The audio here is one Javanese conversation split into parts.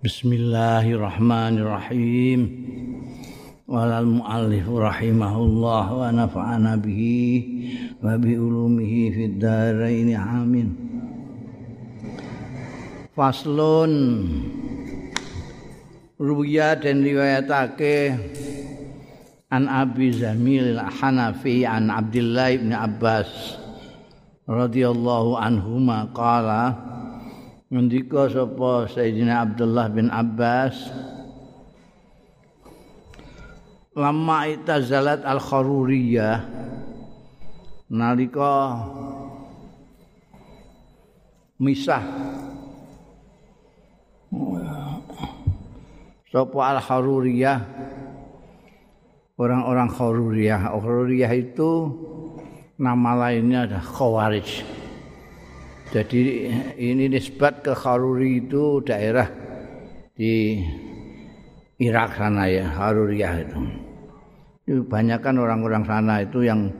Bismillahirrahmanirrahim. Walal muallif rahimahullah wa nafa'ana bihi wa bi ulumihi fid dharain amin. Faslun Ruya dan riwayatake an Abi Zamil Hanafi an Abdullah bin Abbas radhiyallahu anhuma qala ngendika sapa Sayyidina Abdullah bin Abbas? Lama itazalat al kharuriyah nalika misah. Sapa al kharuriyah orang-orang kharuriyah. Kharuriyah itu nama lainnya adalah Khawarij. Jadi ini nisbat ke Kharuri itu daerah di Irak sana ya, Haruriyah itu. Itu orang-orang sana itu yang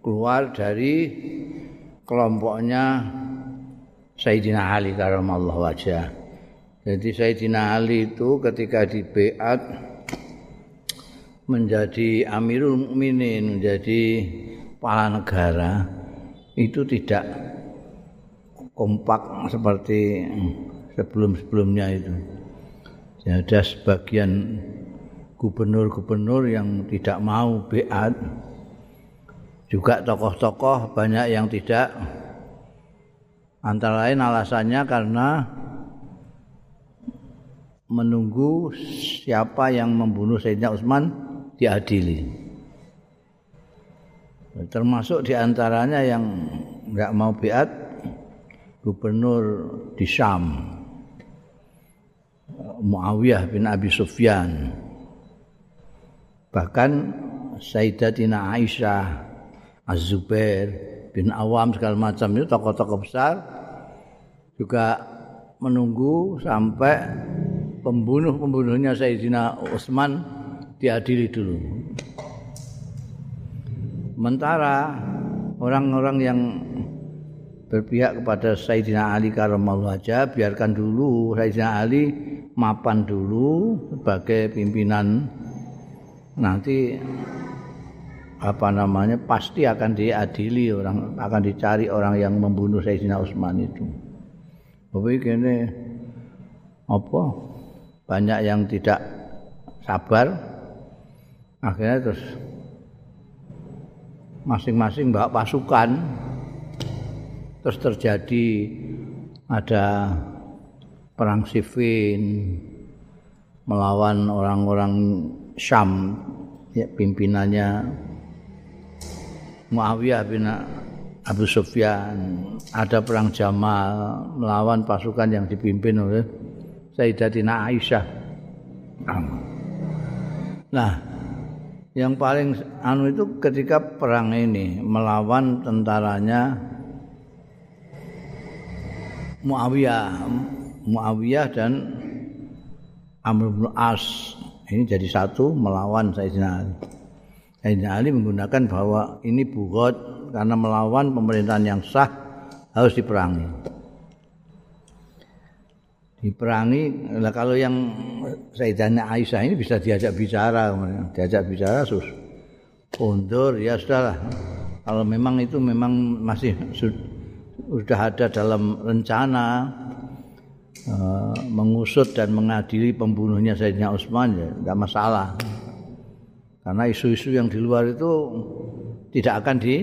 keluar dari kelompoknya Sayyidina Ali karamallahu wajah. Jadi Sayyidina Ali itu ketika di Beat menjadi Amirul Mukminin, menjadi kepala negara itu tidak kompak seperti sebelum-sebelumnya itu. Ada sebagian gubernur-gubernur yang tidak mau beat. Juga tokoh-tokoh banyak yang tidak. Antara lain alasannya karena menunggu siapa yang membunuh Sayyidina Utsman diadili. termasuk di antaranya yang nggak mau biat gubernur di Syam Muawiyah bin Abi Sufyan bahkan Sayyidatina Aisyah Az-Zubair bin Awam segala macam itu tokoh-tokoh besar juga menunggu sampai pembunuh-pembunuhnya Sayyidina Utsman diadili dulu. Sementara orang-orang yang berpihak kepada Sayyidina Ali karamallahu aja biarkan dulu Sayyidina Ali mapan dulu sebagai pimpinan. Nanti apa namanya pasti akan diadili orang akan dicari orang yang membunuh Sayyidina Utsman itu. Tapi kene apa? Banyak yang tidak sabar. Akhirnya terus masing-masing bawa pasukan terus terjadi ada perang Siffin melawan orang-orang Syam ya, pimpinannya Muawiyah bin Abu Sufyan. Ada perang Jamal melawan pasukan yang dipimpin oleh Sayyidatina Aisyah. Nah yang paling anu itu ketika perang ini melawan tentaranya Muawiyah Muawiyah dan Amr bin As. Ini jadi satu melawan Sayyidina Ali. Sayyidina Ali menggunakan bahwa ini bugot karena melawan pemerintahan yang sah harus diperangi. Diperangi nah, kalau yang Sayyidatina Aisyah ini bisa diajak bicara diajak bicara sus undur ya sudahlah. Kalau memang itu memang masih sudah ada dalam rencana uh, mengusut dan mengadili pembunuhnya Sayyidina Utsman ya tidak masalah karena isu-isu yang di luar itu tidak akan di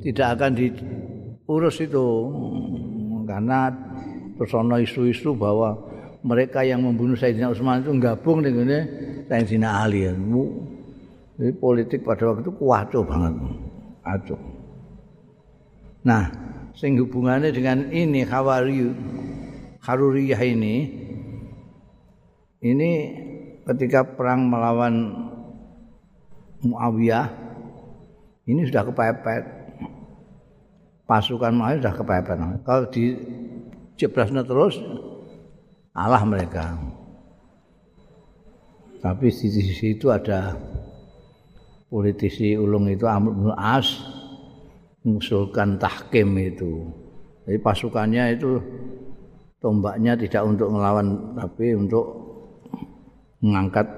tidak akan diurus itu karena terus ana isu-isu bahwa mereka yang membunuh Sayyidina Utsman itu gabung dengan Sayyidina Ali. Jadi politik pada waktu itu kuaco banget. Aco. Nah, sing hubungannya dengan ini Khawari Haruriyah ini ini ketika perang melawan Muawiyah ini sudah kepepet. Pasukan Muawiyah sudah kepepet. Kalau di jebrasnya terus Allah mereka. Tapi di sisi itu ada politisi ulung itu Amr bin As mengusulkan tahkim itu. Jadi pasukannya itu tombaknya tidak untuk melawan tapi untuk mengangkat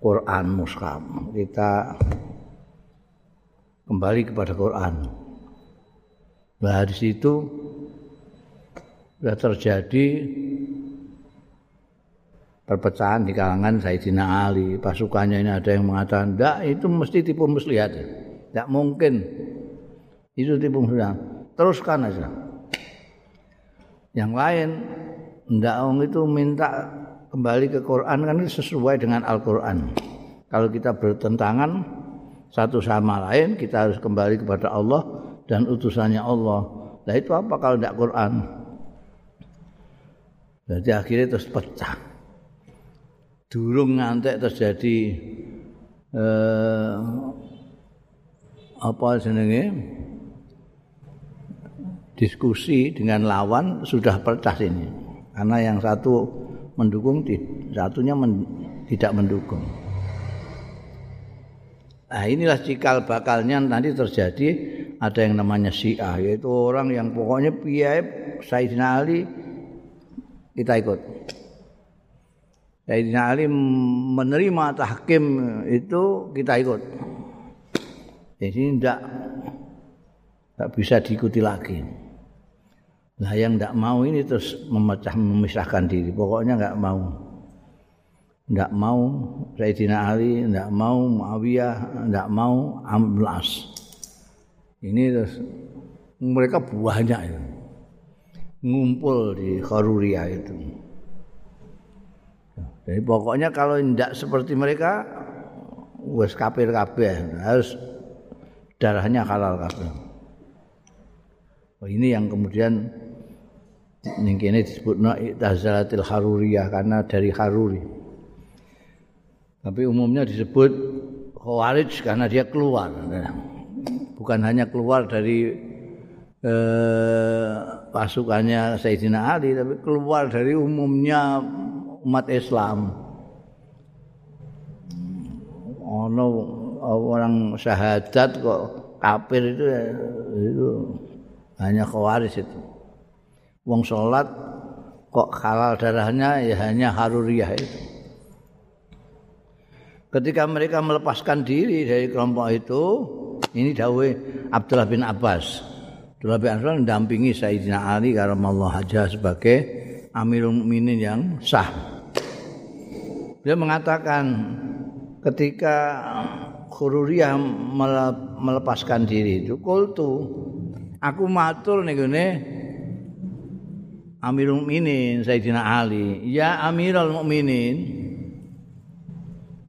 Quran mushaf. Kita kembali kepada Quran. Nah, di situ sudah terjadi perpecahan di kalangan Sayyidina Ali. Pasukannya ini ada yang mengatakan, tidak itu mesti tipu muslihat. Tidak mungkin. Itu tipu muslihat. Teruskan aja. Yang lain, tidak itu minta kembali ke Quran kan sesuai dengan Al-Quran. Kalau kita bertentangan satu sama lain, kita harus kembali kepada Allah dan utusannya Allah. Nah itu apa kalau tidak Quran? Jadi akhirnya terus pecah. durung ngantek terjadi eh, apa jenenge? Diskusi dengan lawan sudah pecah ini. Karena yang satu mendukung satunya men, tidak mendukung. Nah inilah cikal bakalnya nanti terjadi. Ada yang namanya Syiah yaitu orang yang pokoknya piye Sayyidina Ali kita ikut. Sayyidina Ali menerima tahkim itu kita ikut. Jadi tidak tidak bisa diikuti lagi. Nah yang tidak mau ini terus memecah memisahkan diri. Pokoknya nggak mau. Nggak mau Sayyidina Ali, nggak mau Muawiyah, nggak mau Amlas. Ini terus mereka banyak itu. Ngumpul di Kharuriyah itu. Jadi pokoknya kalau tidak seperti mereka wes kafir kabeh harus darahnya halal kabeh. Oh, ini yang kemudian ini disebut I'tazalatil Haruriyah karena dari Haruri. Tapi umumnya disebut Khawarij karena dia keluar. Bukan hanya keluar dari eh, pasukannya Sayyidina Ali tapi keluar dari umumnya umat Islam. Ono orang syahadat kok kafir itu itu hanya khawaris itu. Wong sholat kok halal darahnya ya hanya haruriyah itu. Ketika mereka melepaskan diri dari kelompok itu, ini dawe Abdullah bin Abbas. Abdullah bin Abbas mendampingi Sayyidina Ali karena Allah sebagai Amirul Mukminin yang sah. Dia mengatakan ketika Khururiyah melepaskan diri itu kultu. Aku matur nih gini Amirul Mukminin Sayyidina Ali. Ya Amirul Mukminin.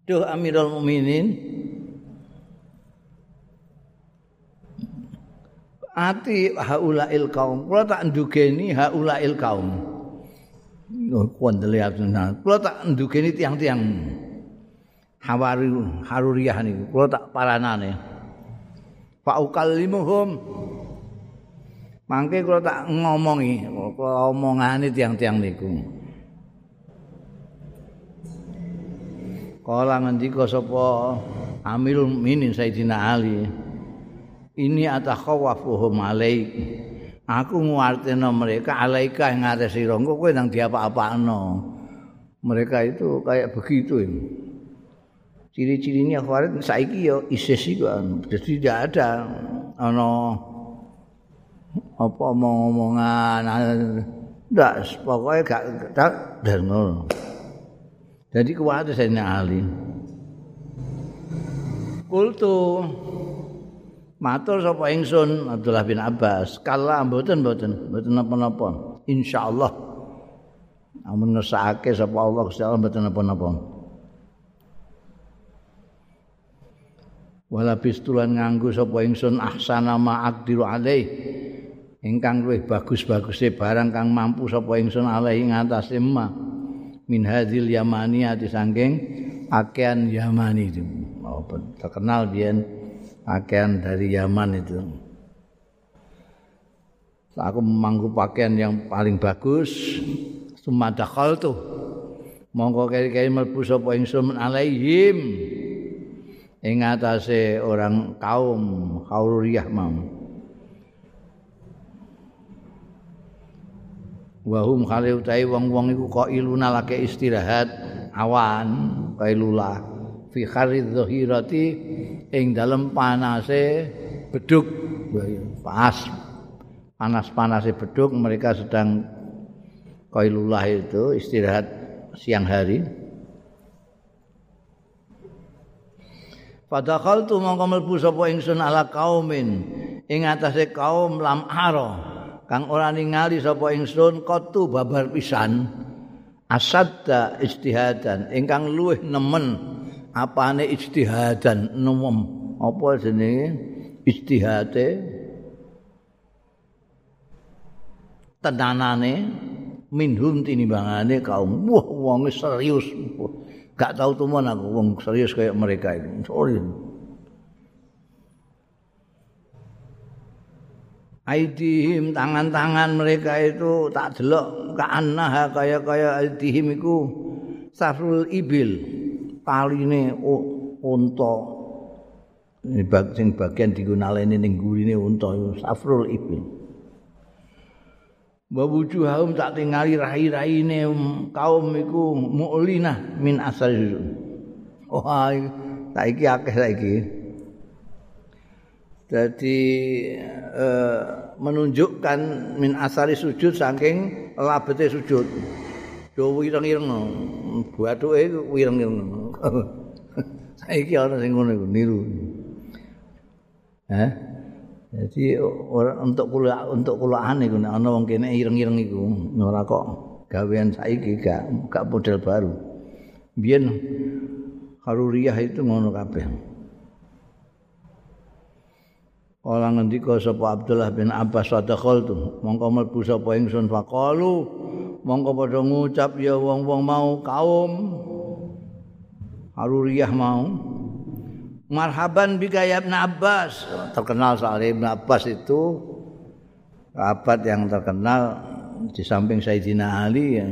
Duh Amirul Mukminin. Ati haulail kaum. Kula tak ndugeni haulail kaum. Kondele atunan. Kula tak ndugeni tiang-tiang Hawari Haruriyah niku. Kula tak paranane. Pak ukallimuhum. Mangke kula tak ngomongi, kula omongane tiang-tiang niku. Kala ngendika sapa Amirul Mukminin Sayyidina Ali. Ini atakhawafuhum alaik. aku nguartino mereka alaika yang ada si rongko kowe nang diapa-apa no mereka itu kayak begitu ini ciri-cirinya khawarit saiki yo isis itu jadi tidak ada ano apa omong-omongan ndak pokoknya gak tak dan jadi kuat saya ahli kultu Matur sapa ingsun Abdullah bin Abbas, kala mboten mboten, mboten napa-napa. Insyaallah. Amun ngesake sapa Allah Gusti Allah mboten napa-napa. Wala bistulan nganggo sapa ingsun ahsana ma aqdiru alaih. Ingkang luwih bagus-baguse barang kang mampu sapa ingsun alaih ngatasé ma. Min hadzil yamaniyati saking akean yamani itu. Oh, terkenal biyen pakaian dari Yaman itu. Aku memangku pakaian yang paling bagus. Sumadakal tuh. Mongko keri-keri melbu sapa ingsun alaihim. Ing atase orang kaum Khauriyah mau. wahum khali utahe wong-wong iku kok iluna lake istirahat? Awan kailula fi kharidh dhahirati ing dalem panase beduk pas. Panas-panase beduk mereka sedang kailullah itu istirahat siang hari Padahal tu mongko mlebu sapa ingsun ala kaumin ing atase kaum lam aro kang ora ningali sapa ingsun kotu babar pisan. Asadda istihadan ingkang luwih nemen apane istihadan nemen apa jenenge? Istihate tenanane minhum tinimbangane kaum. Wah wong serius gak tahu tuh aku wong serius kayak mereka itu. Sorry. Aidihim tangan-tangan mereka itu tak delok kaanah kaya kaya aidihim iku. Safrul ibil taline unta. Ini sing bagian digunalene ning gurine unta safrul ibil wa wujuhum tak tingali rai-raine kaum iku mu'linah min asal wah saiki akeh saiki. Jadi eh, menunjukkan min asari sujud saking labete sujud. Do wireng-ireng buatuke wireng-ireng. Saiki ana sing ngono iku niru. Eh Jadi orang untuk kuliah untuk kuliahan itu ana wong kene ireng-ireng iku ora kok gawean saiki gak gak model baru. Biyen Haruriyah itu ngono kabeh. Kala ngendika sapa Abdullah bin Abbas sadakhal tu mongko mlebu sapa ingsun faqalu mongko padha ngucap ya wong-wong mau kaum Haruriyah mau marhaban bika ya Ibn Abbas. Terkenal soal Ibn Abbas itu rapat yang terkenal di samping Sayyidina Ali yang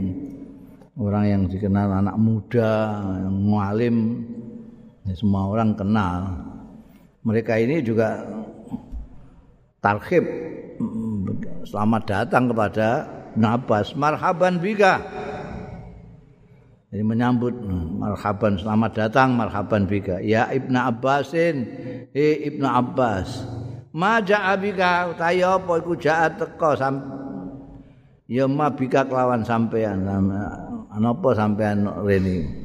orang yang dikenal anak muda yang mualim ya, semua orang kenal. Mereka ini juga tarhib selamat datang kepada Ibn Abbas. Marhaban bika Jadi menyambut marhaban selamat datang marhaban bika. Ya Ibnu Abbasin he Ibnu Abbas maja abika utayo apa iku jaat teko sam ya ma bika kelawan sampean apa sampean rene?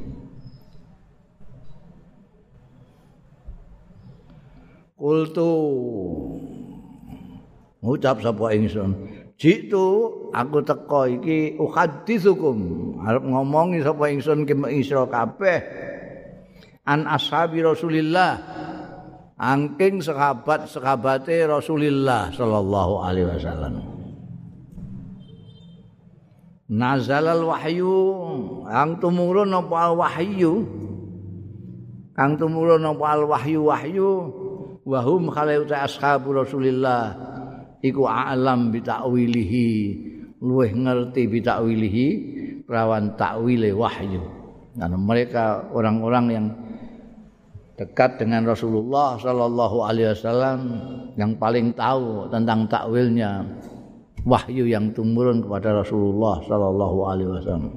Kultu ngucap sapa ingsun jitu aku teko iki uhaditsukum arep ngomongi sapa ingsun ki isra kabeh. An ashabi Rasulillah. Angking sahabat-sahabate Rasulillah sallallahu alaihi wasallam. Nazalal wahyu. Ang tumurun apa al wahyu? Kang tumurun apa al wahyu wahyu wahum khalau ashabu Rasulillah iku alam bi ta'wilihi. Luweh ngerti bi ta'wilihi rawan takwile wahyu. Karena mereka orang-orang yang dekat dengan Rasulullah sallallahu alaihi wasallam yang paling tahu tentang takwilnya wahyu yang tumurun kepada Rasulullah sallallahu alaihi wasallam.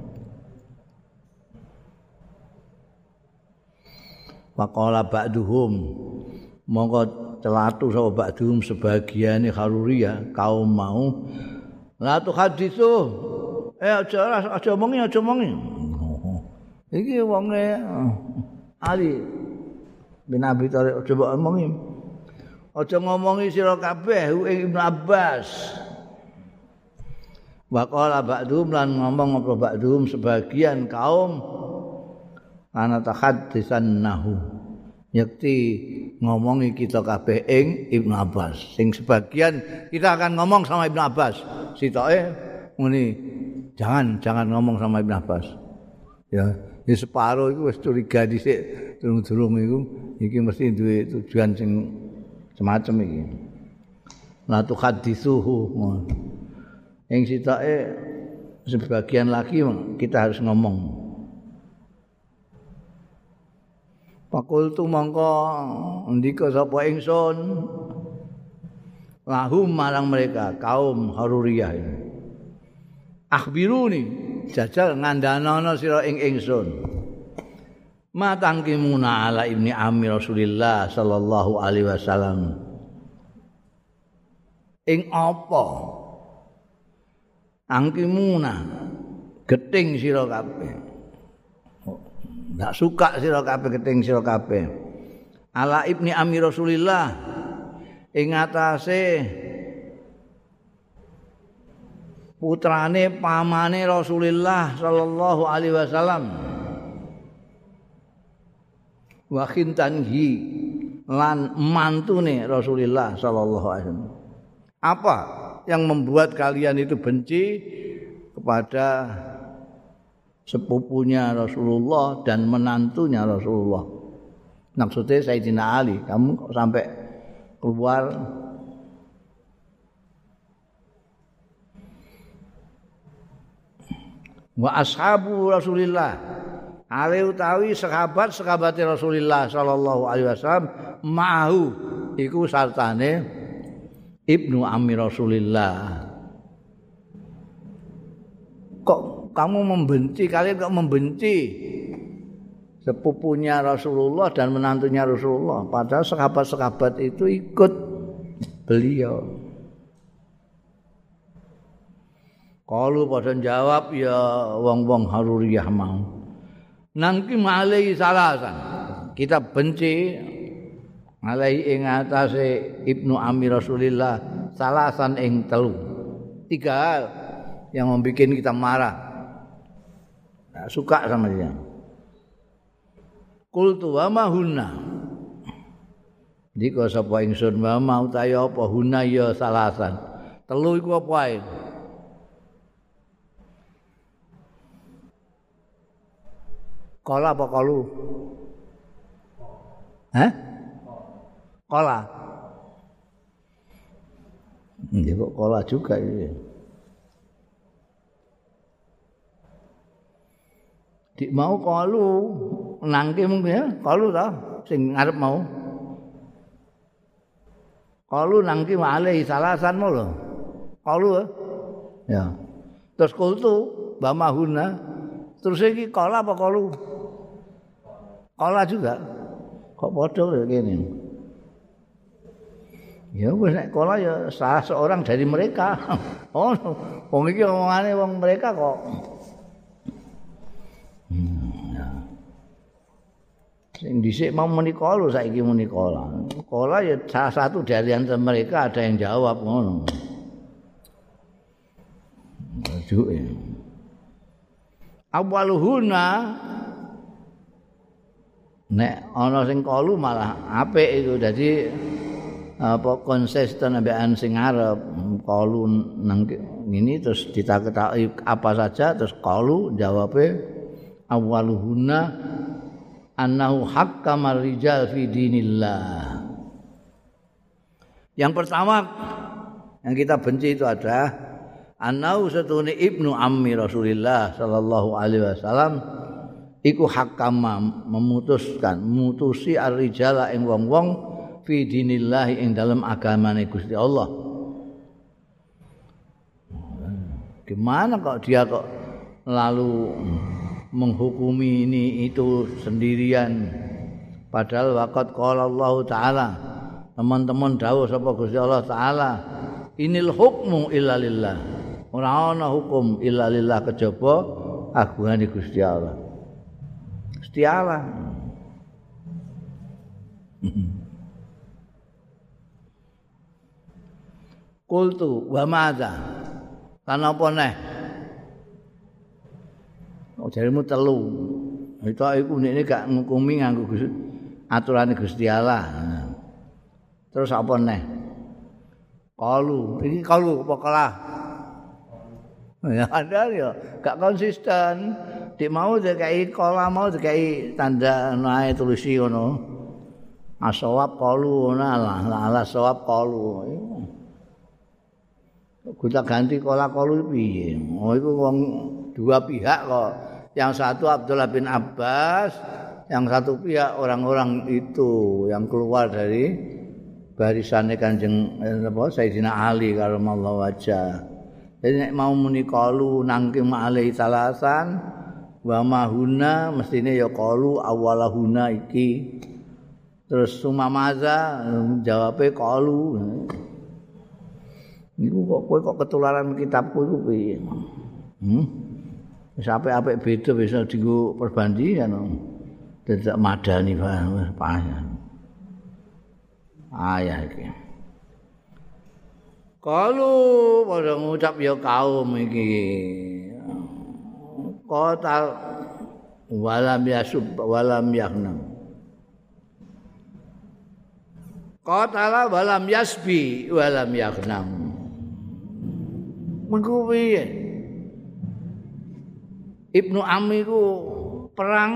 Faqala ba'duhum monggo celatu sapa ba'dhum sebagian Haruriyah kaum mau. La tu hadisu. Eh aja aja omongi aja omongi. Iki wonge eh, Ali. Bin Abi Thalib coba omongi. Aja ngomongi sira kabeh Ibnu Abbas. Waqala ba'dhum lan ngomong apa ba'dhum sebagian kaum ana tahaddisan nahu nyekti ngomongi kita kabeh ing Ibnu Abbas. Sing sebagian kita akan ngomong sama Ibnu Abbas. Sitoke ngene, jangan jangan ngomong sama Ibnu Abbas. Ya, di separo itu wis curiga dhisik durung-durung iku iki mesti duwe tujuan sing semacam iki. La tu hadithuhu. Ing sitoke sebagian lagi kita harus ngomong. Fakultu mongko ndika sapa ingsun? Lahum marang mereka kaum Haruriyah ini. akhbiruni jajal ngandanono sira ing ingsun. Matangkimuna ala ibni ammi Rasulillah sallallahu alaihi wasallam. Ing apa? Angkimuna geting sira kabeh ndak suka sira kabeh geting sira kabeh. Ala ibni ammi Rasulillah ing atase putrane pamane Rasulullah sallallahu alaihi wasallam. Wa khintanhi lan mantune Rasulullah sallallahu alaihi wasallam. Apa yang membuat kalian itu benci kepada sepupunya Rasulullah dan menantunya Rasulullah. Maksudnya Sayyidina Ali kamu sampai keluar? Wa ashabu Rasulillah. Ale utawi sahabat sahabat Rasulillah sallallahu alaihi wasallam ma'hu iku sartane ibnu ammi Rasulillah. Kok kamu membenci kalian kok membenci sepupunya Rasulullah dan menantunya Rasulullah padahal sahabat-sahabat itu ikut beliau Kalau pada jawab ya wong-wong haruriyah mau. Nangki malai salasan. Kita benci malai ing atase Ibnu Amir Rasulillah salasan ing telu. Tiga hal yang membuat kita marah. Nah, suka sama dia. Kultu wa ma hunna. Dika sapa ingsun wa ma utahe apa hunna ya salasan. Telu iku apa ae? Kola apa kolu? Hah? Kola. Ini kok kola juga ini. Dik mau kolu, nangke mungkin ya, kolu tau, sing ngarep mau. Kolu nangke malih salasan mau loh. Kolu ya. Ya. Terus kultu, bamahuna. Terus ini kola apa kolu? Kala juga. Kok padha ngene. Ya wis nek kala ya salah seorang dari mereka. oh, wong iki omongane wong mereka kok. Hmm, ya. Sing dhisik mau muni kala saiki muni kala. Ya salah satu dari antara mereka ada yang jawab ngono. Aduh. Awaluhuna nek ana sing kalu malah apik iku dadi apa konsisten ambekan sing arep kalu nang ngene terus ditakoki apa saja terus kalu jawabe awaluhuna annahu haqqama rijal fi dinillah yang pertama yang kita benci itu adalah annahu satune ibnu ammi Rasulillah sallallahu alaihi wasallam iku hakama memutuskan mutusi ar-rijala ing wong-wong fi dinillah ing dalam agamane Gusti Allah. Gimana kok dia kok lalu menghukumi ini itu sendirian padahal waqat qala Allah taala teman-teman dawuh sapa Gusti Allah taala inil hukmu illa lillah ora ana hukum illa lillah kejaba agungane Gusti Allah Gusti Allah. Kultu wa madza? Kan apa neh? Oh jarimu telu. Itu iku nek gak ngukumi nganggo aturane Gusti Allah. Terus apa neh? Kalu, ini kalu apa kalah? Ya ada ya, gak konsisten. dik mau dikai kola mau dikai tanda nae tulisi ngono asawab kalu ngono lah ala sawab kalu kita ganti kola kalu piye oh itu wong dua pihak kok yang satu Abdullah bin Abbas yang satu pihak orang-orang itu yang keluar dari barisannya kanjeng eh, apa Sayyidina Ali kalau Allah wajah. Jadi nek mau muni kalu nangking ma'alai salasan wa mahuna mestine ya kalu awalahuna iki. Terus sumamaza jawabe kalu niku kok kowe kok ketularan kitabku iku piye? Hmm wis apik-apik beda bisa dienggo perbandingan dadak madani payah ayah iki Kalu pada ngucap ya kaum iki. Kotal walam yasub walam yahnam. Kotala walam yasbi walam yahnam. Mengko piye? Ibnu Ami ku perang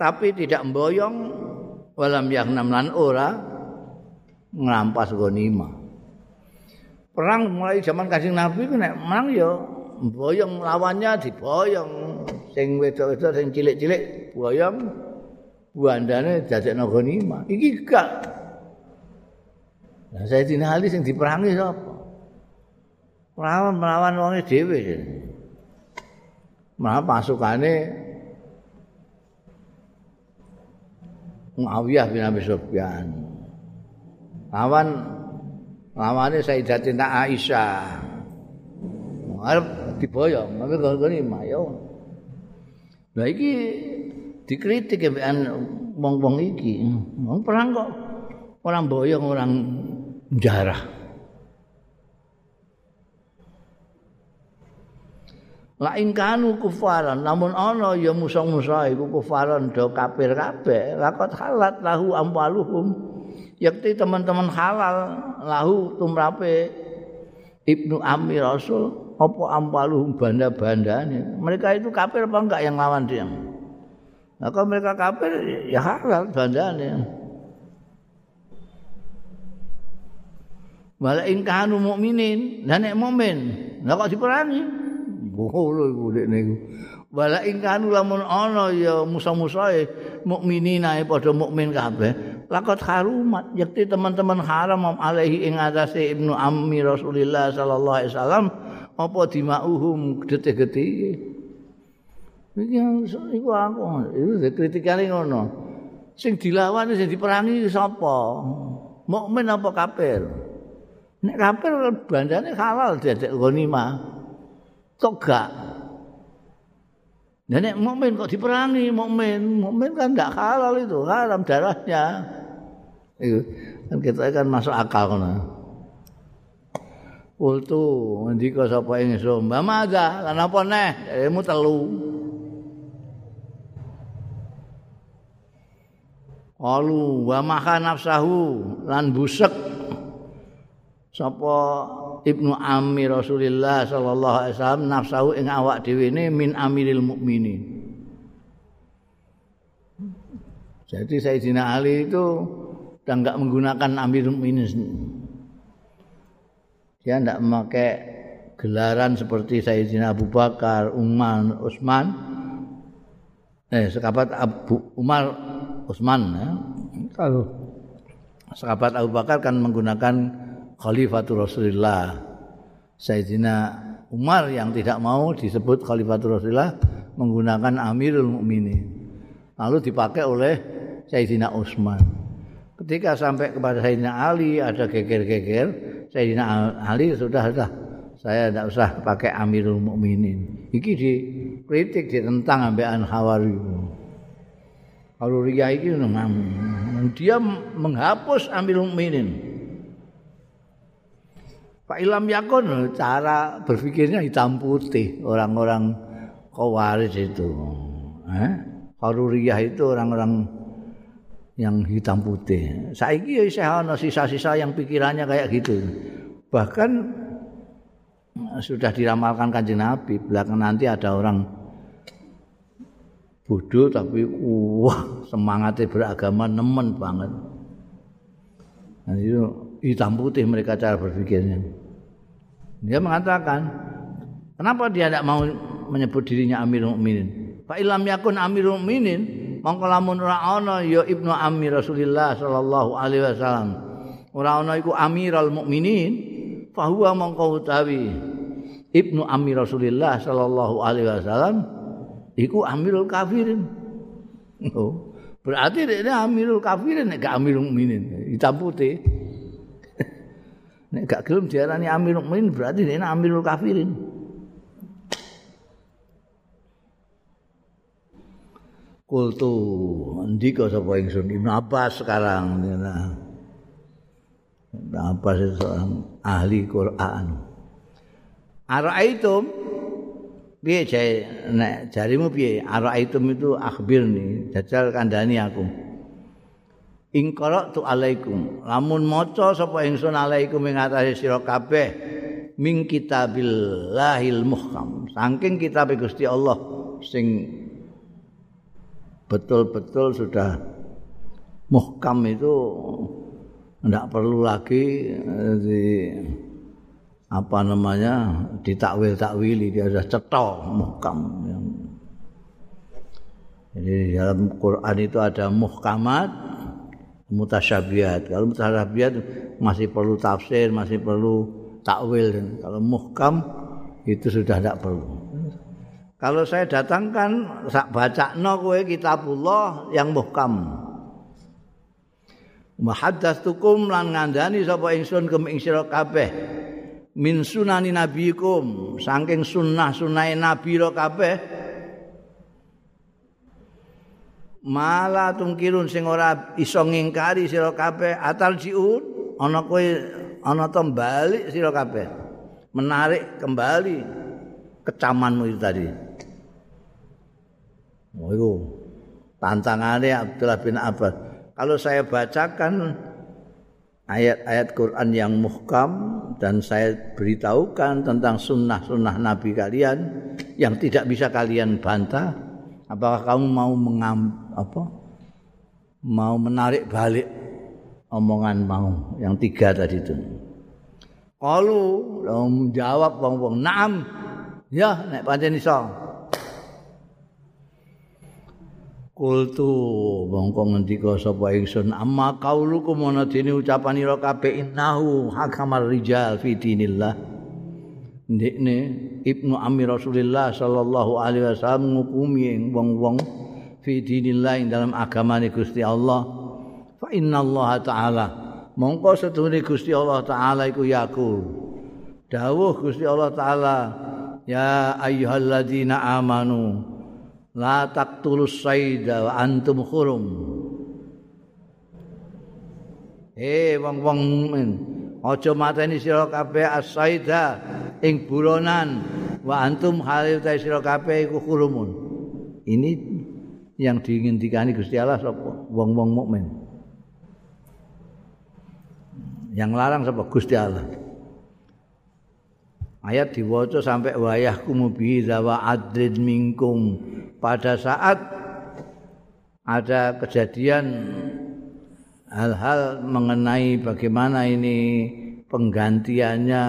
tapi tidak mboyong walam yahnam lan ora ngrampas ghanimah. perang mulai zaman kasih nabi ku nek menang ya boyong lawannya diboyong sing wedok-wedok sing cilik-cilik boyong buandane dadekno ghanimah iki gak Nah, saya ahli sing diperangi sapa? Melawan melawan wong dhewe. Malah pasukane Muawiyah bin Abi Sufyan. Lawan lawane Sayyidatina Aisyah. Arep diboyong, tapi goni mayo. Lah iki dikritik mbekan wong-wong iki. Wong perang kok orang boyong orang jarah. La ing kanu kufaran namun ana ya musa-musa iku kufaran do kafir kabeh lakot halat lahu amwaluhum. Yakti teman-teman halal lahu tumrape Ibnu Amir Rasul apa ampaluhum banda-bandane? Mereka itu kafir apa enggak yang lawan dia? Nah kalau mereka kafir ya halal bandane. Wala in kanu mukminin, lan nek mukmin, lha kok diperangi? Bolo iku nek niku. Wala in kanu lamun ana ya musa-musae mukminina padha mukmin kabeh, lakot harumat yakti teman-teman haram alaihi ing atase ibnu ammi rasulillah sallallahu alaihi wasallam apa dimauhum detik-detik iki iku aku itu kritikane ngono. Sing dilawan sing diperangi sapa? Mukmin apa kafir? Nek kafir bandane halal dadek ghanimah kok gak nek mukmin kok diperangi mukmin, mukmin kan tidak halal itu, haram darahnya. Itu kan kita kan masuk akal kan. Ultu ngendika sapa ingsun, "Mbah Maza, lan apa neh? Ilmu telu." Alu wa maha nafsahu lan busek sapa Ibnu Ammi Rasulillah sallallahu alaihi wasallam nafsahu ing awak dhewe min amiril mukminin. Jadi Sayyidina Ali itu dan enggak menggunakan Amirul Mukminin. Dia enggak memakai gelaran seperti Sayyidina Abu Bakar, Umar, Utsman. Eh, sekabat Abu Umar, Utsman ya. Kalau sekabat Abu Bakar kan menggunakan Khalifatul Rasulullah. Sayyidina Umar yang tidak mau disebut Khalifatul Rasulullah menggunakan Amirul Mukminin. Lalu dipakai oleh Sayyidina Utsman. ketika sampai kepada Sayyidina Ali ada geger-geger Sayyidina Ali sudah sudah saya tidak usah pakai Amirul Mukminin iki dikritik ditentang ambekan Hawari kalau Ria iki dia menghapus Amirul Mukminin Pak Ilham Yakun cara berpikirnya hitam putih orang-orang kawaris itu. Eh? Haruriyah itu orang-orang yang hitam putih. Saiki ya isih ana sisa-sisa yang pikirannya kayak gitu. Bahkan sudah diramalkan kanjeng Nabi, belakang nanti ada orang bodoh tapi wah semangatnya beragama nemen banget. Nah, itu hitam putih mereka cara berpikirnya. Dia mengatakan, kenapa dia tidak mau menyebut dirinya Amirul Mukminin? Pak Ilham yakun Amirul Mukminin, mongko lamun ora ana ya Ibnu Ammi Rasulillah sallallahu alaihi wasallam ora ana iku Amirul Mukminin fahuwa mongko utawi ibnu amir Rasulillah sallallahu alaihi wasallam iku amirul kafirin. Oh. Berarti ini amirul kafirin gak amirul mukminin. Hitam putih. Nek gak gelem diarani amirul mukminin berarti ini amirul kafirin. Kultu ndika sapa ingsun Ibnu Abbas sekarang nah. Ibnu Abbas itu seorang ahli Quran. Ara'aitum piye jae nek jarimu piye Ara'aitum itu akhbirni jajal kandhani aku. Ing tu alaikum. Lamun maca sapa ingsun alaikum ing atase sira kabeh min kitabillahil muhkam. Saking kitab Gusti Allah sing betul-betul sudah muhkam itu tidak perlu lagi eh, di apa namanya ditakwil-takwili dia sudah cetok muhkam. Jadi dalam Quran itu ada muhkamat mutasyabihat. Kalau mutasyabihat masih perlu tafsir masih perlu takwil. Kalau muhkam itu sudah tidak perlu. Kalau saya datangkan sak bacakno kowe kitabullah yang muhkam. Muhaddatsukum lan ngandani sapa ingsun kem ing sira kabeh. Min sunani nabiikum saking sunnah-sunnah nabi ro kabeh mala tungkirun sing ora iso ngingkari sira kabeh atal jiun ana kowe ana to bali sira kabeh menarik kembali kecamanmu itu tadi Oh itu tantangannya Abdullah bin Abbas. Kalau saya bacakan ayat-ayat Quran yang muhkam dan saya beritahukan tentang sunnah-sunnah Nabi kalian yang tidak bisa kalian bantah, apakah kamu mau mengam apa? Mau menarik balik omongan mau yang tiga tadi itu. Kalau menjawab wong-wong, "Na'am." Ya, nek pancen iso. Kultu mongko ngendika sapa ingsun amma qaulukum ana dene ucapanira kabeh innahu hakamar rijal fi dinillah ndekne ibnu amir rasulillah sallallahu alaihi wasallam ngukumi wong-wong fi dinillah ing dalam agamane Gusti Allah. Fa innallaha taala. Mongko sedune Gusti Allah taala iku yakul dawuh Gusti Allah taala ya ayyuhalladzina amanu la taqtulus saida wa antum khurum. He wong-wong mukmin aja mateni sira kabeh as-saida ing buronan wa antum halil ta sira kabeh iku khurumun. Ini yang diinginkan Gusti Allah sapa? Wong-wong mukmin. Yang larang sapa? Gusti Allah. Ayat diwaca sampai wayahku mubi zawa adrid minkum. Pada saat ada kejadian hal-hal mengenai bagaimana ini penggantiannya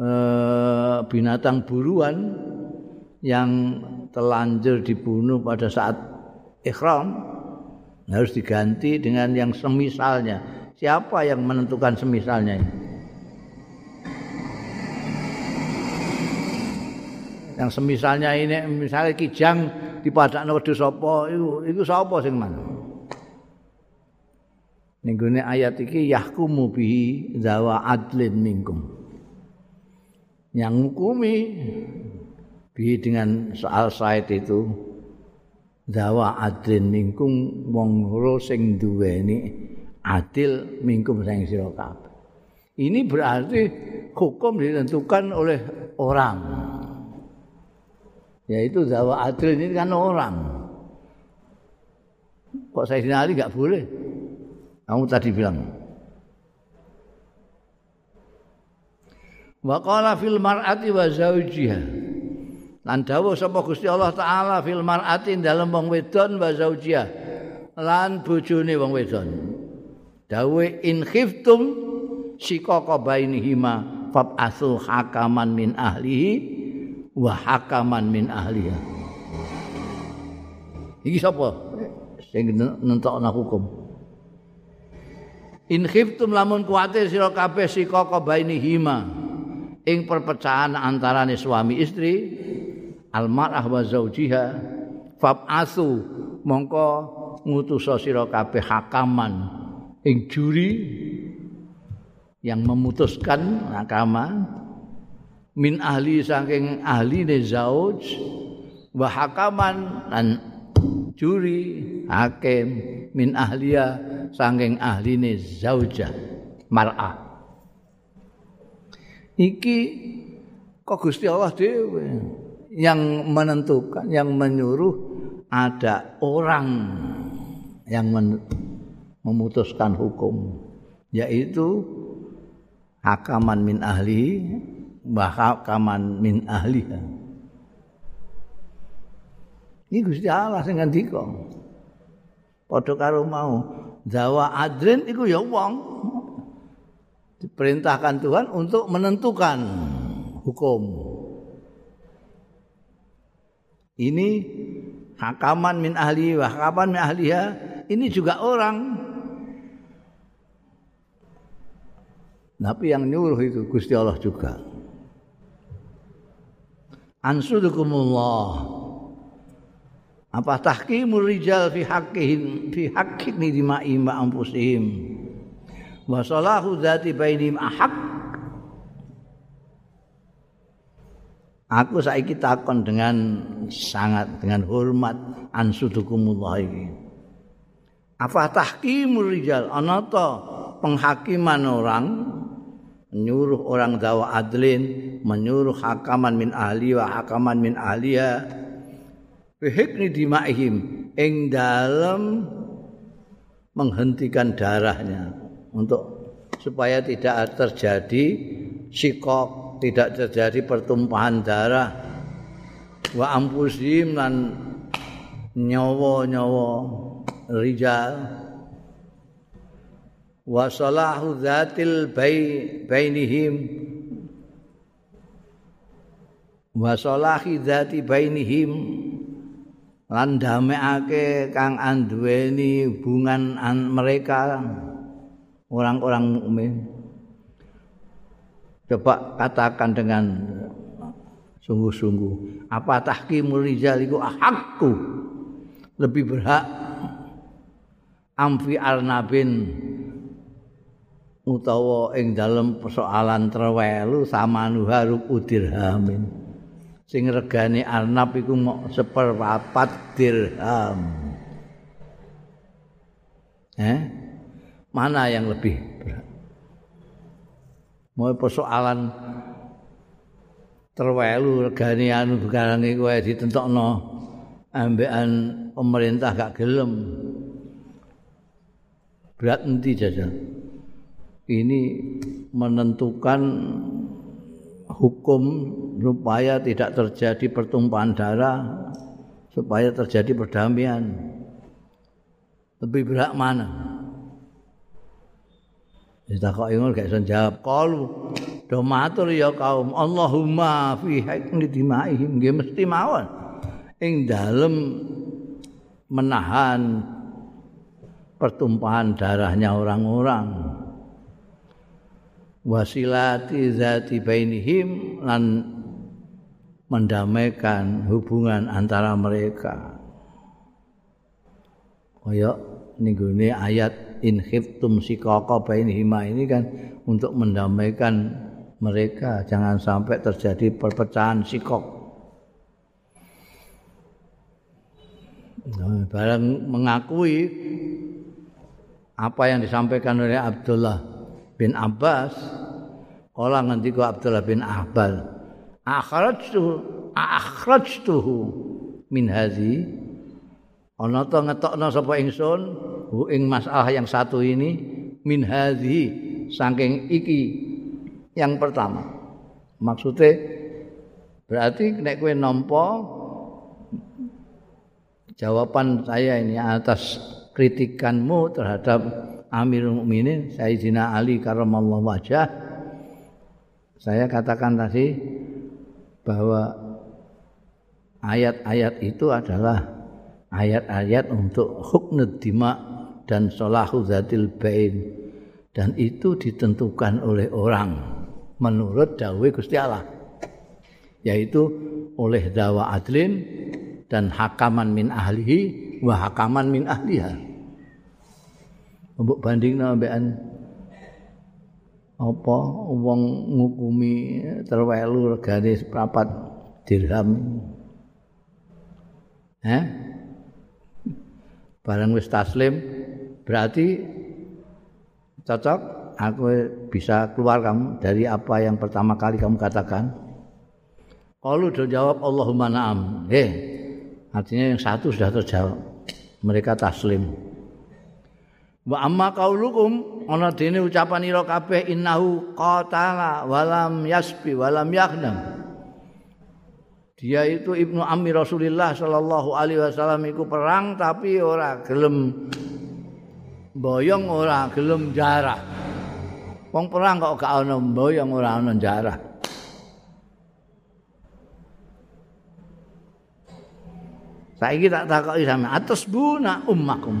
eh, binatang buruan yang telanjur dibunuh pada saat ikhram harus diganti dengan yang semisalnya. Siapa yang menentukan semisalnya ini? yang semisalnya ini misalnya kijang di padakno wedhus sapa iku iku sapa sing mana ning ayat iki yahkumu bihi zawa adlin minkum yang hukumi bi dengan soal said itu zawa adlin minkum wong loro sing duweni adil minkum sing sira kabeh ini berarti hukum ditentukan oleh orang yaitu Zawa Adil ini kan orang. Kok saya Ali nggak boleh? Kamu tadi bilang. Wa qala fil mar'ati wa zawjiha. Lan dawuh sapa Gusti Allah taala fil mar'ati dalem wong wedon wa zawjiha. Lan bojone wong wedon. Dawuh in khiftum sikaka bainihima fab'atsu hakaman min ahlihi wa hakaman min ahliha. Iki sapa sing nentokna hukum? In khiftum lamun kuwatir sira kabeh sika kabaini hima ing perpecahan antarane suami istri almarah wa zaujiha fab'asu mongko ngutus sira kabeh hakaman ing juri yang memutuskan hakaman min ahli saking ahli ne zauj wa hakaman lan juri hakim min ahliya saking ahline zaujah mar'ah. Iki kok Gusti Allah dhewe yang menentukan yang menyuruh ada orang yang memutuskan hukum yaitu hakaman min ahli wa hakaman min ahliha ini Gusti Allah sing ngendika padha karo mau dawa adrin iku ya wong. Diperintahkan Tuhan untuk menentukan hukum ini hakaman min ahli wa hakaman min ahliha ini juga orang. Tapi yang nyuruh itu Gusti Allah juga. Ansudukumullah. Apa tahkimul rijal fi haqqihim fi haqqin dima'i ma anfusihim? Wa salahu dzati bainihim ahaq Aku saiki takon dengan sangat dengan hormat ansudukumullah iki. Apa tahkimul rijal ana penghakiman orang menyuruh orang dawa adlin, menyuruh hakaman min ahli wa hakaman min ahliya bihikni dimaihim ing dalam menghentikan darahnya untuk supaya tidak terjadi sikok tidak terjadi pertumpahan darah. Wa ampusim lan nyawa-nyawa rijal. Wa salahu dzatil bainihim. Wa salahi dzati bainihim. Lan damekake kang anduweni hubungan an mereka orang-orang mukmin Coba katakan dengan sungguh-sungguh. Apa tahkimul rijal itu ahakku. Lebih berhak. Amfi arnabin. Utawa ing dalam persoalan terwelu sama nuharuk udirhamin. Sing regane arnab iku mok seperpapat dirham. Eh? Mana yang lebih? Mau persoalan terwelu regane anu bukarange kowe ditentokno ambekan pemerintah gak gelem. Berat nanti jajan ini menentukan hukum supaya tidak terjadi pertumpahan darah supaya terjadi perdamaian. Lebih berat mana Ditakoki ngono gak iso jawab. Qalu do matur ya kaum Allahumma fi haqqi dimaihim nggih mesti mawon. Ing dalem menahan pertumpahan darahnya orang-orang. Wasilati zati bainihim lan mendamaikan hubungan antara mereka. Kaya ning ayat in khiftum sikaka bainihima. Ini kan untuk mendamaikan mereka. Jangan sampai terjadi perpecahan sikok. Nah, barang mengakui apa yang disampaikan oleh Abdullah bin Abbas kala ngendika Abdullah bin Abbas akhrajtu akhrajtuhu min hadhi ana to ngetokno sapa ingsun hu ing masalah yang satu ini min hadhi saking iki yang pertama. Maksudnya berarti nek kowe nampa jawaban saya ini atas kritikanmu terhadap Amirul Mukminin Sayyidina Ali karramallahu wajah saya katakan tadi bahwa ayat-ayat itu adalah ayat-ayat untuk huknud dima dan solahu zatil bain. Dan itu ditentukan oleh orang menurut dawuh Gusti Allah yaitu oleh dawa adlin dan hakaman min ahlihi wa hakaman min ahliha. Mbok bandingno ambekan apa wong ngukumi terwelu regane seprapat dirham? Eh barang wis taslim berarti cocok aku bisa keluar kamu dari apa yang pertama kali kamu katakan. Kalau udah jawab Allahumma na'am. Eh artinya yang satu sudah terjawab. Mereka taslim. Wa amma qaulukum ana dene ucapan ira kabeh innahu qatala walam yasbi walam yakhnam. Dia itu Ibnu Ammi Rasulullah sallallahu alaihi wasallam iku perang tapi ora gelem boyong ora gelem jarah. Wong perang kok gak ana boyong ora ana jarah. Saiki tak takoki sampe atus buna ummakum.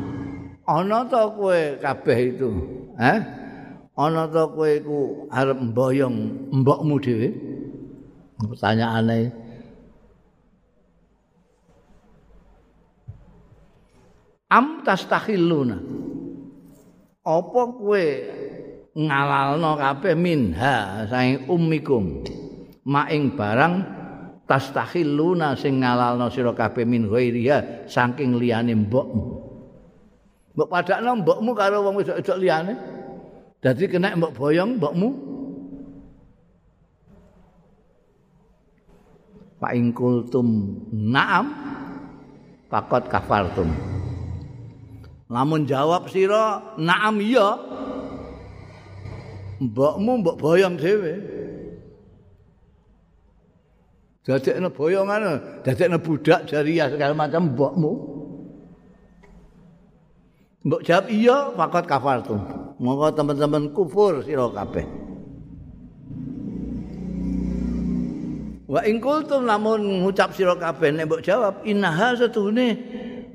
ana ta kowe kabeh itu eh ana ta kowe iku arep mboyong mbokmu dhewe pertanyaane am tastakhiluna apa kowe ngalalno kabeh minha saing ummikum maing barang tastakhiluna sing ngalalno sira kabeh min ghairiha saking liyane mbokmu Mbok padakno mbokmu karo wong wedok-wedok liyane. Dadi kena mbok boyong mbokmu. Fa ing kultum na'am fakot kafartum. Lamun jawab sira na'am iya. Mbokmu mbok boyong dhewe. Dadekno boyongan, dadekno budak jariah segala macam mbokmu. Mbok jawab iya, fakot kafartum. Monggo teman-teman kufur sira kabeh. Wa ing kultum lamun ngucap sira kabeh nek mbok jawab innaha satune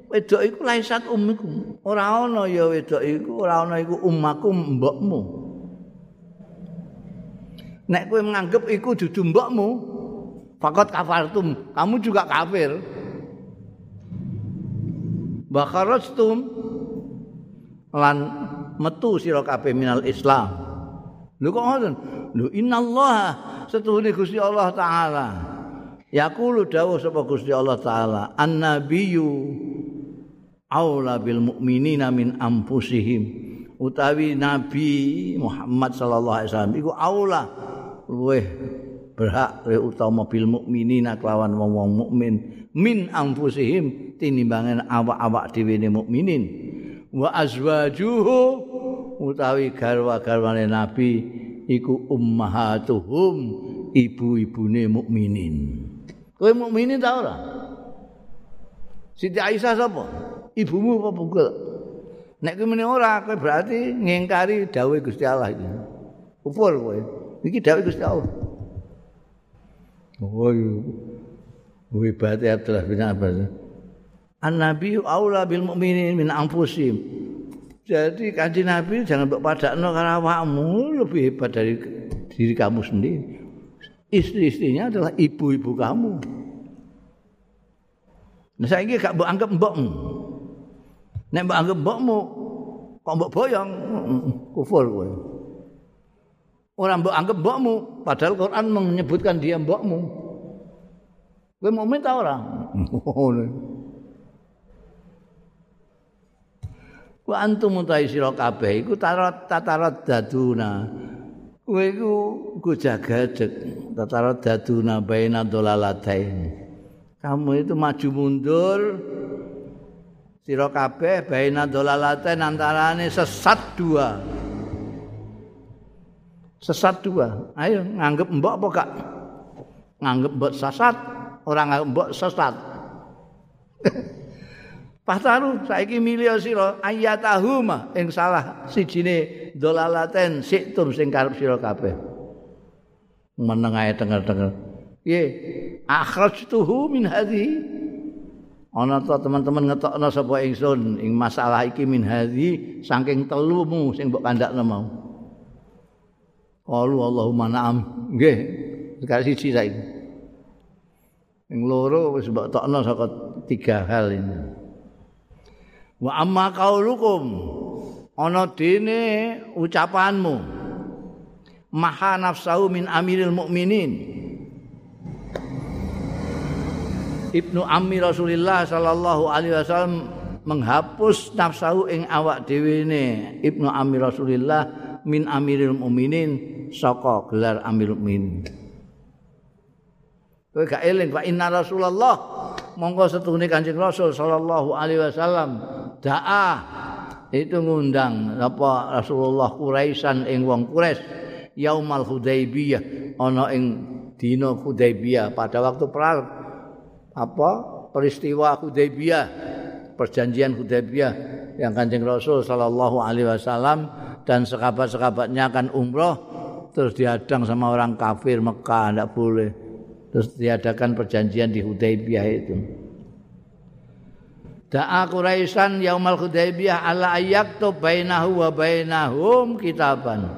wedok iku laisat ummikum. Ora ana ya wedok iku, ora ana iku ummakum mbokmu. Nek kowe menganggap iku dudu mbokmu, fakot kafartum, kamu juga kafir. Bakarastum lan metu sira kabeh minal Islam. Lho kok ngoten? Lho innallaha setuhune Gusti Allah taala. Yaqulu dawuh sapa Gusti Allah taala, "An-nabiyyu aula bil mu'minina min anfusihim." Utawi Nabi Muhammad sallallahu alaihi wasallam. Iku aula. Luweh berhak luweh utama bil mukminina kelawan wong-wong mukmin. Min anfusihim tinimbangan awak-awak dhewe mukminin. wa azwajuhu utawi garwa-garwane nabi iku ummahatuhum ibu-ibune mukminin. Kowe mukminin ta ora? Siti Aisyah sapa ibumu apa bukan nek kowe meneh ora kowe berarti ngingkari dawuh Gusti Allah iki kufur kowe iki dawuh Gusti Allah Oh, hebat ya Abdullah bin Abbas. An-Nabi aula bil mukminin min anfusihim. Jadi kanji Nabi jangan mbok padakno karo awakmu lebih hebat dari diri kamu sendiri. Istri-istrinya adalah ibu-ibu kamu. Nah saya ini gak mbok anggap mbokmu. Nek mbok anggap mbokmu, kok mbok boyong, kufur kowe. Orang mbok anggap mbokmu, padahal Quran menyebutkan dia mbokmu. Kowe mau minta orang. wa antum mutai sira kabeh iku tarat tatarat daduna kowe iku go jagadeg tatarat daduna baina dolalatain kamu itu maju mundur sira kabeh baina dolalatain antarane sesat dua sesat dua ayo nganggep mbok apa gak nganggep mbok sesat orang nganggep mbok sesat Pahtaru saiki milih sira ayatahuma ing salah sijine dolalaten siktum sing karep sira kabeh. Meneng ae denger-denger. Piye? Akhrajtuhu min hadhi. Ana ta teman-teman ngetokno sapa ingsun? Ing masalah iki min hadhi saking telumu sing mbok kandakno mau. qalu Allahumma na'am. Nggih sekali siji saiki. Yang loro wis mbok tokno saka tiga hal ini. Wa amma qaulukum ana dene ucapanmu. Maha nafsahu min amiril mukminin Ibnu Ammi Rasulillah sallallahu alaihi wasallam menghapus nafsu ing awak dhewe ne Ibnu Ammi Rasulillah min Amiril Mukminin saka gelar Amirul Mukminin. Kowe gak eling Pak. Inna Rasulullah monggo setune Kanjeng Rasul sallallahu alaihi wasallam. Da'a itu ngundang apa Rasulullah Quraisyan ing wong Quraisy. Yaumal Hudaybiyah ana ing dina Hudaybiyah. Pada waktu perang apa? Peristiwa Hudaybiyah. Perjanjian Hudaybiyah yang Kanjeng Rasul sallallahu alaihi wasallam dan sekabat-sekabatnya akan umroh terus diadang sama orang kafir Mekah tidak boleh. Terus diadakan perjanjian di Hudaybiyah itu. Da'a Quraisyan yaumal Hudaybiyah ala ayyaktub bainahu wa bainahum kitaban.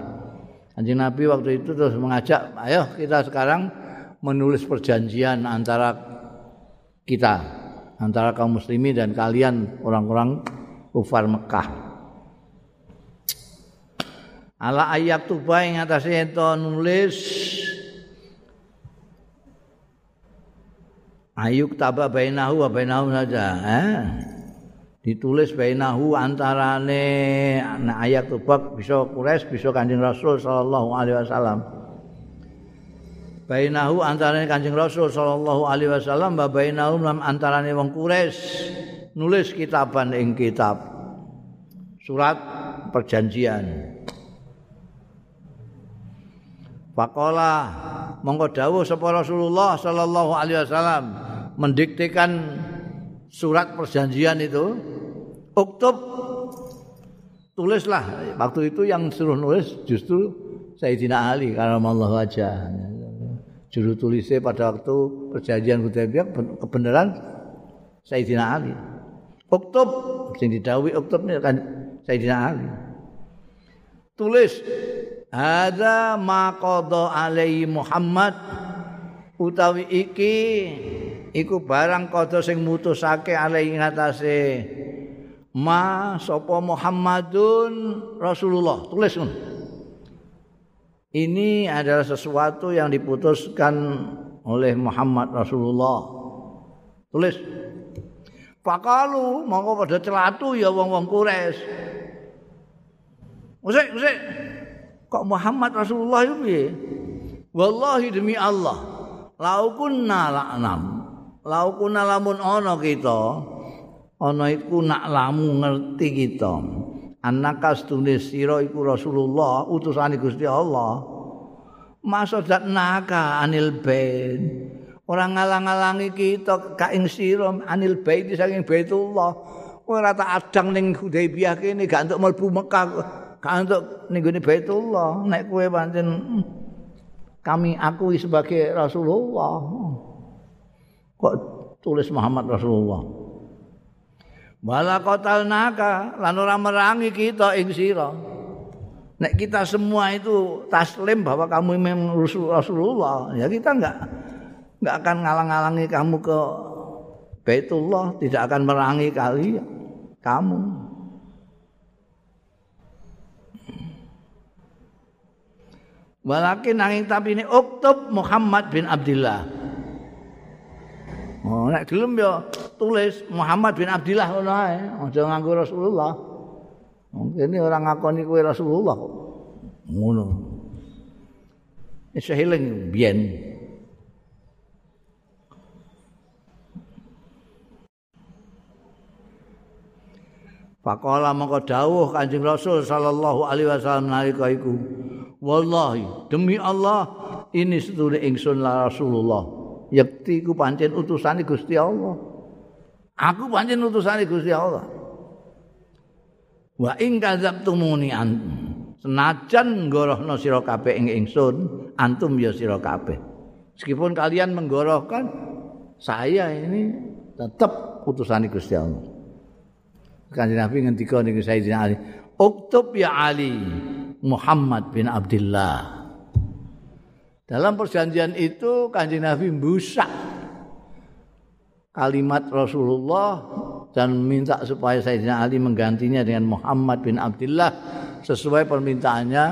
Kanjeng Nabi waktu itu terus mengajak, ayo kita sekarang menulis perjanjian antara kita antara kaum muslimin dan kalian orang-orang kufar Mekah. Ala ayat tuba yang itu nulis Ayuk taba bainahu wa bainahu saja eh? Ditulis bainahu antarane nah, ayat tuba bisa kures bisa kanjeng Rasul sallallahu alaihi wasallam bainahu antarane Kanjeng Rasul sallallahu alaihi wasallam wa bainahu lam antarane wong Quraisy. Nulis kitaban ing kitab. Surat perjanjian. Pakola monggo dawuh sapa Rasulullah sallallahu alaihi wasallam mendiktekan surat perjanjian itu. Uktub tulislah. Waktu itu yang suruh nulis justru Sayyidina Ali karena Allah wajah juru tulisnya pada waktu perjanjian Hudaybiyah kebenaran Sayyidina Ali. Uktub sing didawi uktubnya kan Sayyidina Ali. Tulis ada maqadha alaihi Muhammad utawi iki iku barang qadha sing mutusake alaihi ngatasé ma sapa Muhammadun Rasulullah tulis ngono ini adalah sesuatu yang diputuskan oleh Muhammad Rasulullah. Tulis. Pakalu mongko pada celatu ya wong-wong Quraisy. Usik, usik. Kok Muhammad Rasulullah itu piye? Wallahi demi Allah, laukunna la'nam. Laukunna lamun ana kita, ana iku nak lamu ngerti kita. Annaka tulis sira iku Rasulullah utusane Gusti Allah. Maksud naka anil bait ora ngalang-alangi kita ka ing sira anil bait saking Baitullah. Ora tak adang ning Hudaybiyah kene gak entuk mlebu Mekah gak entuk ning gone Baitullah. Nek kowe pancen kami akui sebagai Rasulullah. Kok tulis Muhammad Rasulullah Wala kotal naka lan ora merangi kita ing sira. Nek kita semua itu taslim bahwa kamu memang Rasulullah, ya kita enggak enggak akan ngalang-alangi kamu ke Baitullah, tidak akan merangi kali kamu. Walakin nanging tapi ini Uktub Muhammad bin Abdullah. Oh, nek gelem ya tulis Muhammad bin Abdullah ngono ae, aja nganggo Rasulullah. Mungkin ini orang ngakoni kowe Rasulullah kok. Ngono. Wis healing biyen. Pakola mongko dawuh Kanjeng Rasul sallallahu alaihi wasallam nalika iku. Wallahi demi Allah ini sedune ingsun la Rasulullah. Yakti ku pancen utusane Gusti Allah. Aku pancen utusane Gusti Allah. Wa ing kadzabtumuni antum. Senajan nggorohno sira kabeh ing ingsun, antum ya sira kabeh. Meskipun kalian menggorohkan saya ini tetap utusane Gusti Allah. Kanjeng Nabi ngendika niku Sayyidina Ali, "Uktub ya Ali Muhammad bin Abdullah." Dalam perjanjian itu kanjeng Nabi busak kalimat Rasulullah dan minta supaya Sayyidina Ali menggantinya dengan Muhammad bin Abdullah sesuai permintaannya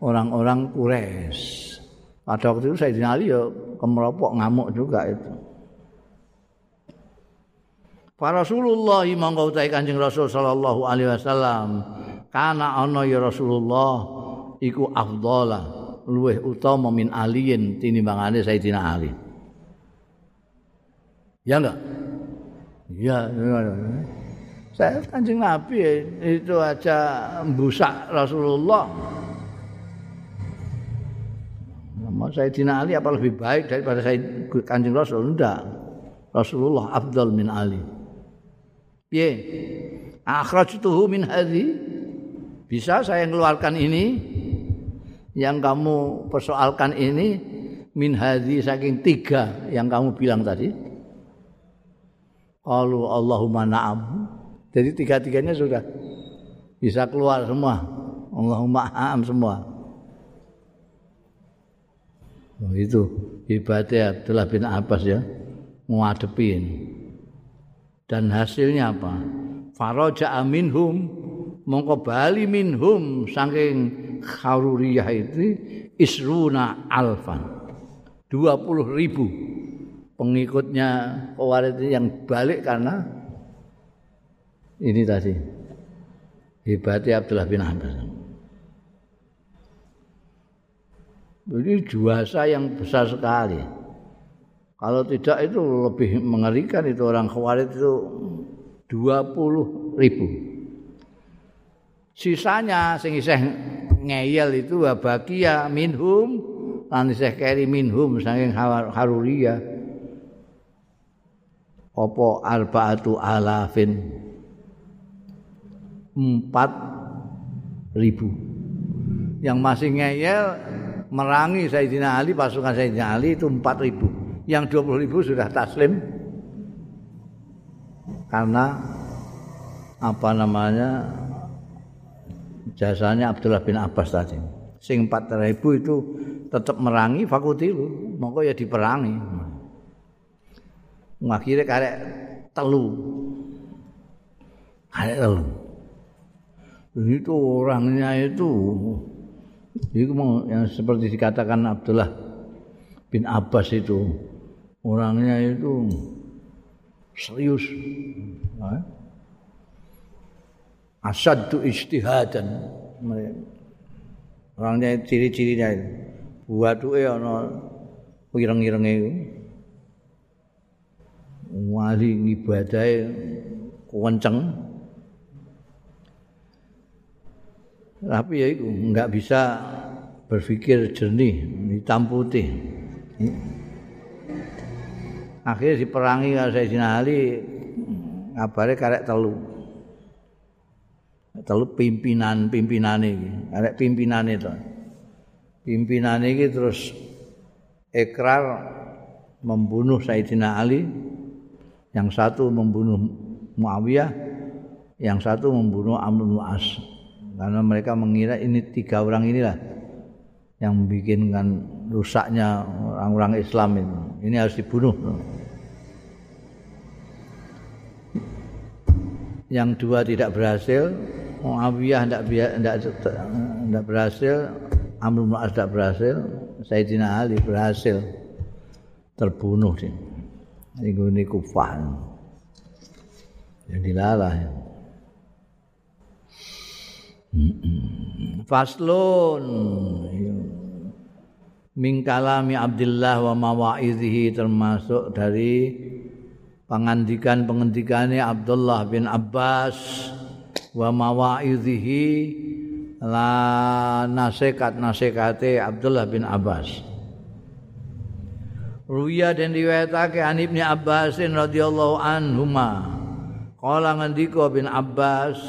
orang-orang Quraisy. Pada waktu itu Sayyidina Ali ya kemeropok ngamuk juga itu. Para Rasulullah monggo utahe Kanjeng Rasul sallallahu alaihi wasallam kana ana ya Rasulullah iku afdhala luweh utama min aliyin tinimbangane Sayyidina Ali. Ya enggak? Ya, ya, ya. Saya kanjeng Nabi itu aja busak Rasulullah. Nama Sayyidina Ali apa lebih baik daripada saya kanjeng Rasul? Enggak. Rasulullah afdal min Ali. Piye? Akhrajtuhu min hadhi. Bisa saya mengeluarkan ini yang kamu persoalkan ini min hadhi saking tiga yang kamu bilang tadi. Qalu Allahumma na'am. Jadi tiga-tiganya sudah bisa keluar semua. Allahumma na'am semua. Oh, itu hebatnya Abdullah bin Abbas ya ngadepin. Dan hasilnya apa? Faraja minhum mongko bali minhum saking kharuriyah itu isruna alfan. 20 ribu pengikutnya Khawarij yang balik karena ini tadi hebatnya Abdullah bin Abbas. Ini juasa yang besar sekali. Kalau tidak itu lebih mengerikan itu orang Khawarij itu 20 ribu. Sisanya sing isih ngeyel itu wabakia minhum lan isih keri minhum saking haruriyah apa arbaatu alafin? Empat ribu. Yang masih ngeyel merangi Sayyidina Ali pasukan Sayyidina Ali itu empat ribu. Yang dua puluh ribu sudah taslim. Karena apa namanya jasanya Abdullah bin Abbas tadi. Sing empat ribu itu tetap merangi fakutilu mongko ya diperangi. Akhirnya karek telu. Karek telu. Itu orangnya itu. Itu yang seperti dikatakan Abdullah bin Abbas itu. Orangnya itu serius. Asad tu istihadan orangnya ciri-cirinya buat tuh ya no ireng-ireng itu wali ngibadahe kenceng tapi ya itu nggak bisa berpikir jernih hitam putih. Akhirnya diperangi kalau Sayyidina Ali ngabarnya karek telu telu pimpinan pimpinan ini karek pimpinan itu pimpinan ini terus ekrar membunuh Sayyidina Ali yang satu membunuh Muawiyah, yang satu membunuh Amr bin As. Karena mereka mengira ini tiga orang inilah yang membuatkan rusaknya orang-orang Islam ini. Ini harus dibunuh. Yang dua tidak berhasil, Muawiyah tidak, tidak, tidak berhasil, Amr bin As tidak berhasil, Sayyidina Ali berhasil terbunuh sih. Iku ni kufah. Yang dilalah. Faslun min kalami Abdullah wa mawaidhihi termasuk dari pengandikan-pengendikane Abdullah bin Abbas wa mawaidhihi la nasihat-nasihate Abdullah bin Abbas. Ruya dan riwayatake an Ibnu Abbas radhiyallahu anhuma. Qala ngendika bin Abbas,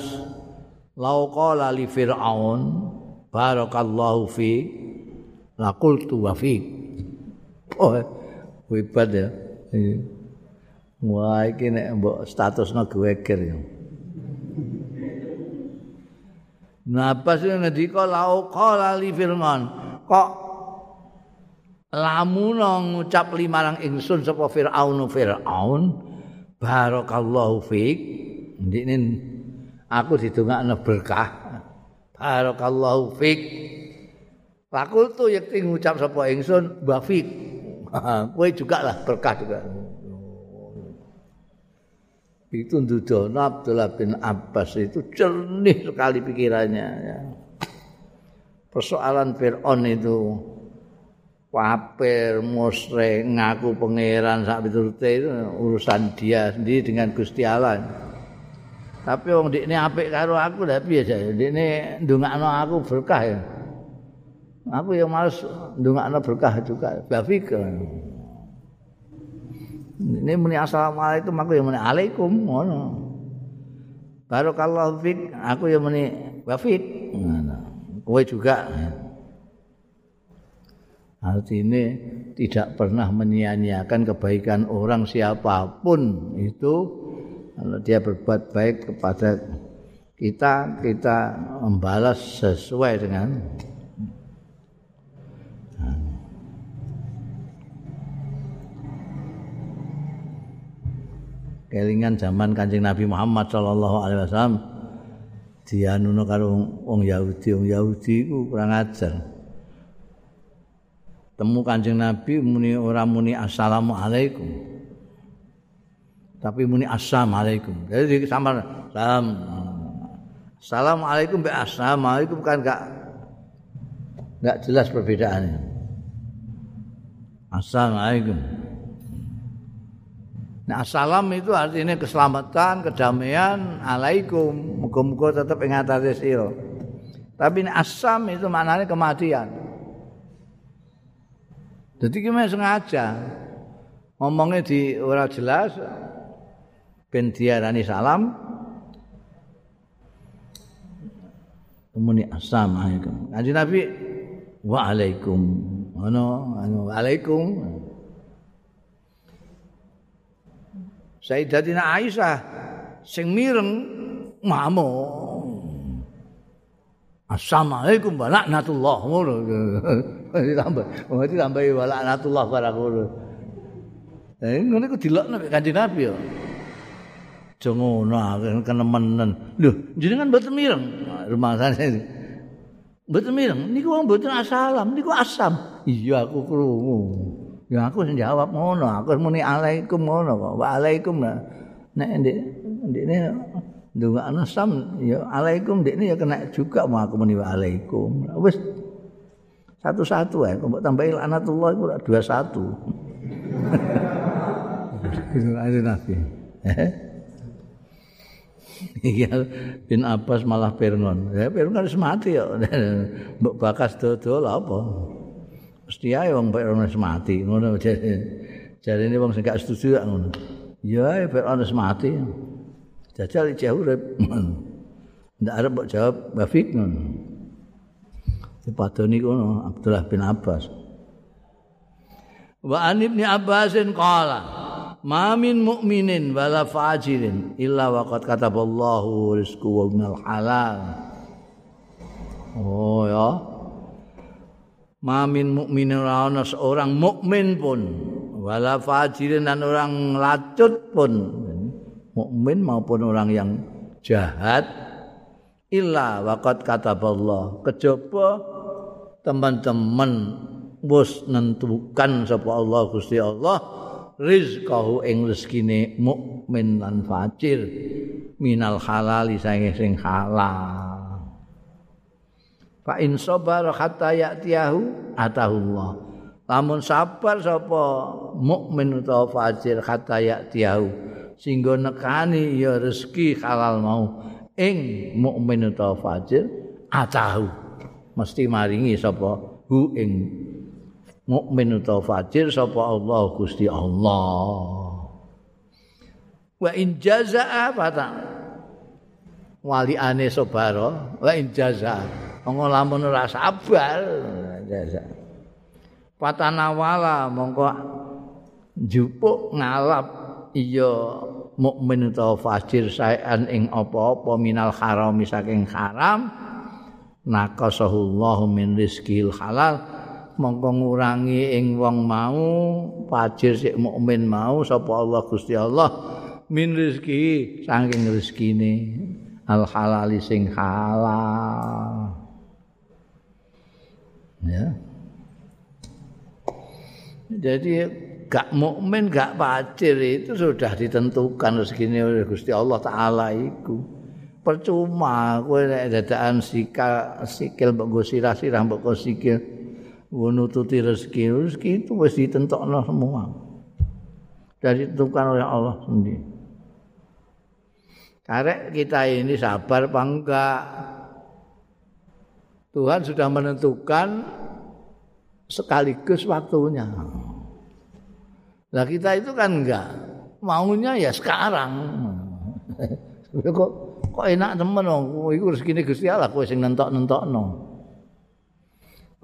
"Lau qala li Fir'aun, barakallahu fi la qultu wa fi." Oh, hebat ya. Wah, iki nek mbok statusna geweger ya. Nah, pas ngendika lau qala li Fir'aun, kok lamun ngucap limarang ingsun sapa Firaun? Firaun barakallahu fik. Ndikne aku didongakno berkah. Barakallahu fik. Fakul tu yakti ngucap sapa ingsun bafik. Kowe juga lah berkah juga. Itu Dudono Abdullah bin Abbas itu jernih sekali pikirannya. Ya. Persoalan Fir'aun itu wapir, musre, ngaku pangeran sak piturute itu urusan dia sendiri dengan Gusti Allah. Tapi wong ini apik karo aku lha piye jare? Ndikne ndongakno aku berkah ya. Aku yang males ndongakno berkah juga. Bafik. Ini muni assalamualaikum aku yang muni alaikum ngono. Barakallahu fik aku yang muni bafik. Ngono. Kowe juga. Artinya tidak pernah menyia-nyiakan kebaikan orang siapapun itu kalau dia berbuat baik kepada kita kita membalas sesuai dengan kelingan zaman Kanjeng Nabi Muhammad sallallahu alaihi wasallam dianuno karo wong Yahudi, wong Yahudi iku kurang ajar. temu Kanjeng Nabi muni ora muni assalamualaikum. Tapi muni assalamualaikum. Jadi sama salam. Assalamualaikum be assalamualaikum kan enggak enggak jelas perbedaannya. Assalamualaikum. Nah, salam itu artinya keselamatan, kedamaian, alaikum. Muka-muka tetap ingat sira. Tapi asam itu maknanya kematian. Jadi gimana sengaja ngomongnya di ora jelas ben diarani salam Kemuni assalamualaikum. Kanji Nabi waalaikum. Ono anu waalaikum. Sayyidatina Aisyah sing mireng mamuk Assalamualaikum wa laknatullah ngono. Ditambah, wong ditambahi wa laknatullah barang ngono. Eh ngono iku dilokno mek Kanjeng Nabi ya. Aja ngono kenemenen. Lho, jenengan mboten mireng rumah saya. Mboten mireng, niku wong mboten assalam, niku asam. Iya aku krungu. Ya aku sing jawab ngono, aku muni alaikum ngono kok. Waalaikum lah. Nek ndek ndekne ndongakno sam ya alaikum ndekne ya kena juga mau aku muni alaikum wis satu-satu ya kok tambahi laknatullah iku dua satu itu nabi Iya bin Abbas malah Firnon. Ya Firnon harus mati ya. Mbok bakas dodol apa? Mesti ae wong Firnon harus mati. Ngono jare. Ini wong sing gak setuju ngono. Ya Firnon harus mati. Jajal iki urip. Ndak arep mbok jawab Bafik ngono. Dipadoni kono Abdullah bin Abbas. Wa an ibni Abbasin qala Ma min mu'minin wala fajirin illa waqad kataballahu rizqu wa minal halal. Oh ya. Ma min mu'minin ora seorang mukmin pun. Wala fajirin dan orang lacut pun. Mukmin maupun orang yang jahat. Illa waqad kataballah. Kejaba teman-teman wis nentukan sapa Allah Gusti Allah rizqahu ing rezekine mukmin lan fajir. Minal halal sing halal fa in sabara hatta ya'tiyahu atahullah. Lamun sabar sapa mukmin utawa fajir hatta ya'tiyahu sehingga nekani ya rezeki halal mau ing mukmin utawa fajir atahu. Mesti maringi sapa hu ing mukmin utawa fajir sapa Allah Gusti Allah. Wa in jazaa fata wali ane wa in jazaa monggo lamun ora sabar. Patanawala monggo jupuk ngalap. Iya mukmin utawa fajir saean ing apa-apa minal haram saking haram. Nakasahullahu min rizqil halal. Mongko ngurangi ing wong mau fajir sik mukmin mau sapa Allah Gusti Allah min rezeki saking rezekine. Al halal sing halal ya. Jadi gak mukmin gak fajir itu sudah ditentukan rezekine oleh Gusti Allah taala iku. Percuma kowe nek dadakan sikil sikil mbok sirah-sirah mbok sikil nututi rezeki rezeki itu wis ditentokno semua. Dari ditentukan oleh Allah sendiri. Karek kita ini sabar apa enggak Tuhan sudah menentukan sekaligus waktunya nah kita itu kan enggak maunya ya sekarang kok kok enak temen oh iku rezekine Gusti Allah kowe sing nentok-nentokno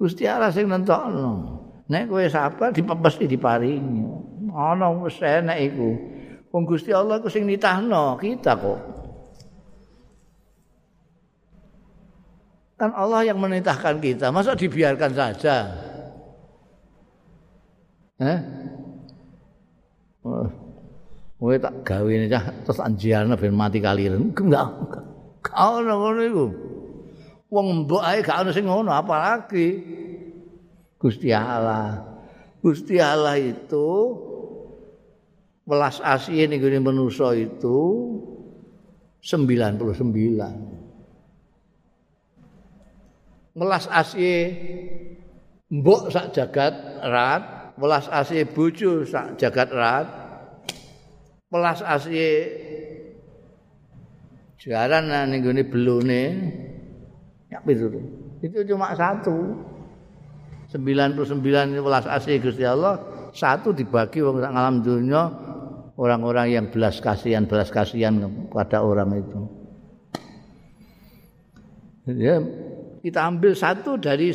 Gusti Allah sing nentokno. Nek kowe sabar dipepesti diparingi. Ana wis enek iku. Wong Gusti Allah iku sing nitahno kita kok. Kan Allah yang menitahkan kita, masa dibiarkan saja? Eh? Kowe tak gawe ini cah terus anjiarna ben mati kaliren. Enggak. Kau ngono iku. wong mbok ae gak ono sing ngono apalagi Gusti Allah Gusti Allah itu welas asih ning gone manusa itu 99 welas asih mbok sak jagat rat welas asih bojo sak jagat rat welas asih jaran ning gone belone Ya itu. Itu cuma satu. 99 welas asih Gusti Allah, satu dibagi wong alam dunia orang-orang yang belas kasihan belas kasihan kepada orang itu. Ya, kita ambil satu dari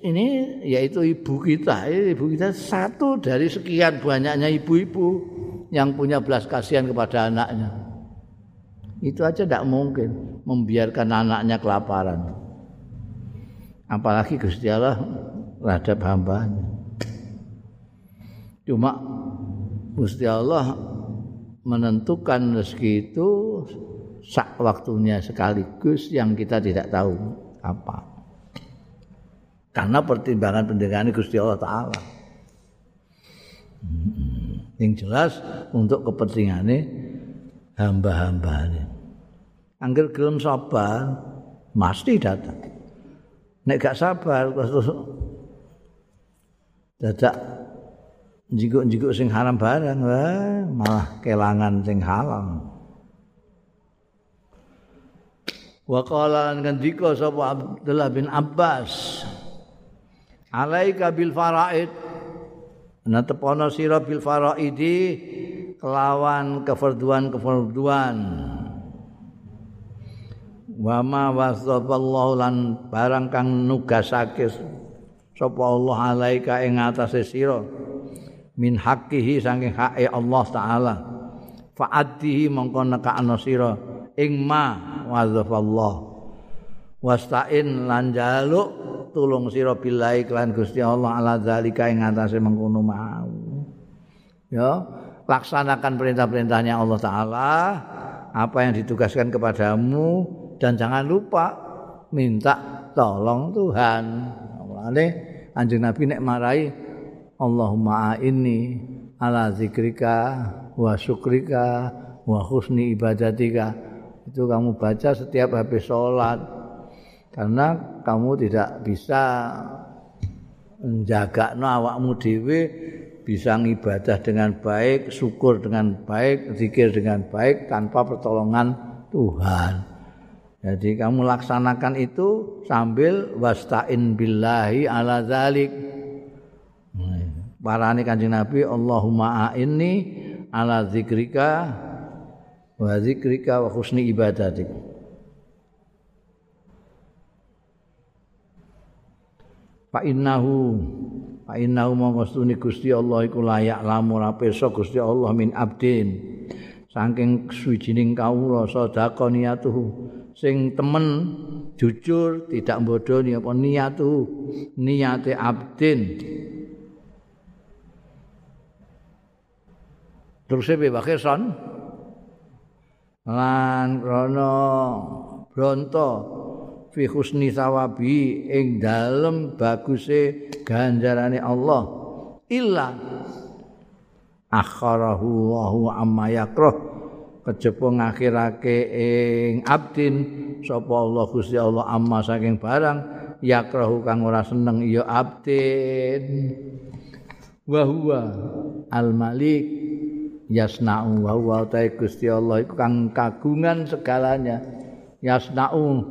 ini yaitu ibu kita. Ibu kita satu dari sekian banyaknya ibu-ibu yang punya belas kasihan kepada anaknya. Itu aja tidak mungkin membiarkan anaknya kelaparan. apalagi Gusti Allah terhadap hambanya. Cuma Gusti Allah menentukan rezeki itu sak waktunya sekaligus yang kita tidak tahu apa. Karena pertimbangan pendengaran Gusti Allah Ta'ala. Yang jelas untuk kepentingannya hamba-hambanya. Angger gelem sabar, mesti datang. nek gak sabar terus dadak njikuk-njikuk sing haram barang wah malah kelangan sing halal wa qala ngendika sapa Abdullah bin Abbas alaika bil faraid? Ana tepono sira bil faraidi kelawan kefarduan-kefarduan. Wa ma wasaballahu lan barang kang nugasake sapa Allah alaika ing atase sira min haqqihi saking hake Allah taala fa'addihi mongko nekakno sira ing ma wasaballahu wasta'in lan jaluk tulung sira billahi lan Gusti Allah ala zalika ing atase mengkono mau ya laksanakan perintah-perintahnya Allah taala apa yang ditugaskan kepadamu dan jangan lupa minta tolong Tuhan. Mulane Anjing Nabi nek marai Allahumma inni ala zikrika wa syukrika wa husni ibadatika. Itu kamu baca setiap habis sholat. Karena kamu tidak bisa menjaga no awakmu dewi bisa ngibadah dengan baik, syukur dengan baik, zikir dengan baik tanpa pertolongan Tuhan. Jadi kamu laksanakan itu sambil wasta'in billahi ala zalik. Parani Kanjeng Nabi Allahumma a'inni ala zikrika wa zikrika wa husni ibadatik. Fa innahu fa innahu mawastuni Gusti Allah iku layak lamun apesa Gusti Allah min abdin. Saking suwijining kawula sedekah niatuhu sing temen jujur tidak bodohni apa niatu niate abdin. Terus e son lan krana bronto fi husni sawabi ing dalem baguse ganjarane Allah. Illa akharahu wa amma yakrah kejaba ngakhirake ing abdin sapa Allah Gusti Allah amma saking barang yakrahu kang ora seneng ya abdin. Wa huwa al malik yasna'u wa huwa ta Gusti Allah iku kang kagungan segalanya. Yasna'u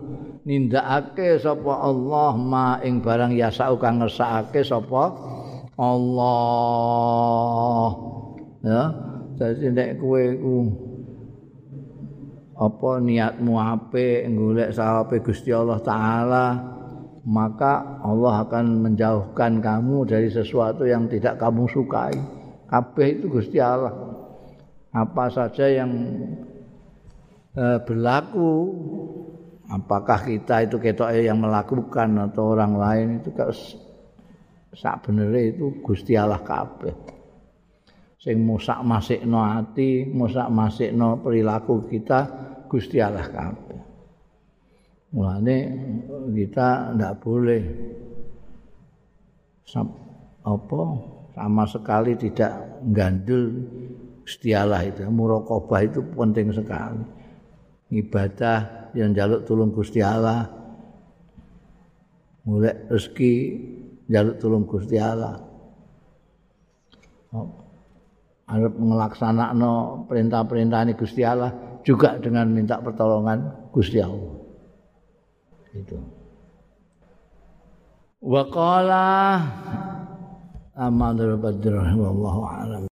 nindakake sapa Allah ma ing barang yasau kang ngersakake sapa Allah. Ya dadi nek kowe ku apa niatmu apik golek sawabe Gusti Allah taala maka Allah akan menjauhkan kamu dari sesuatu yang tidak kamu sukai. Kabeh itu Gusti Allah apa saja yang eh, berlaku apakah kita itu ketok yang melakukan atau orang lain itu sak benere itu Gusti Allah kabeh sing musak masikno ati musak masikno perilaku kita Gusti Allah kabeh. Mulane kita ndak boleh apa sama sekali tidak gandul Gusti Allah itu. Muraqabah itu penting sekali. Ibadah yang jaluk tulung Gusti Allah. Mulai rezeki jaluk tulung Gusti Allah. Arep ngelaksanakno perintah-perintah ini Gusti Allah juga dengan minta pertolongan Gusti Allah. Itu. Wa qala Amadul Badr wallahu a'lam.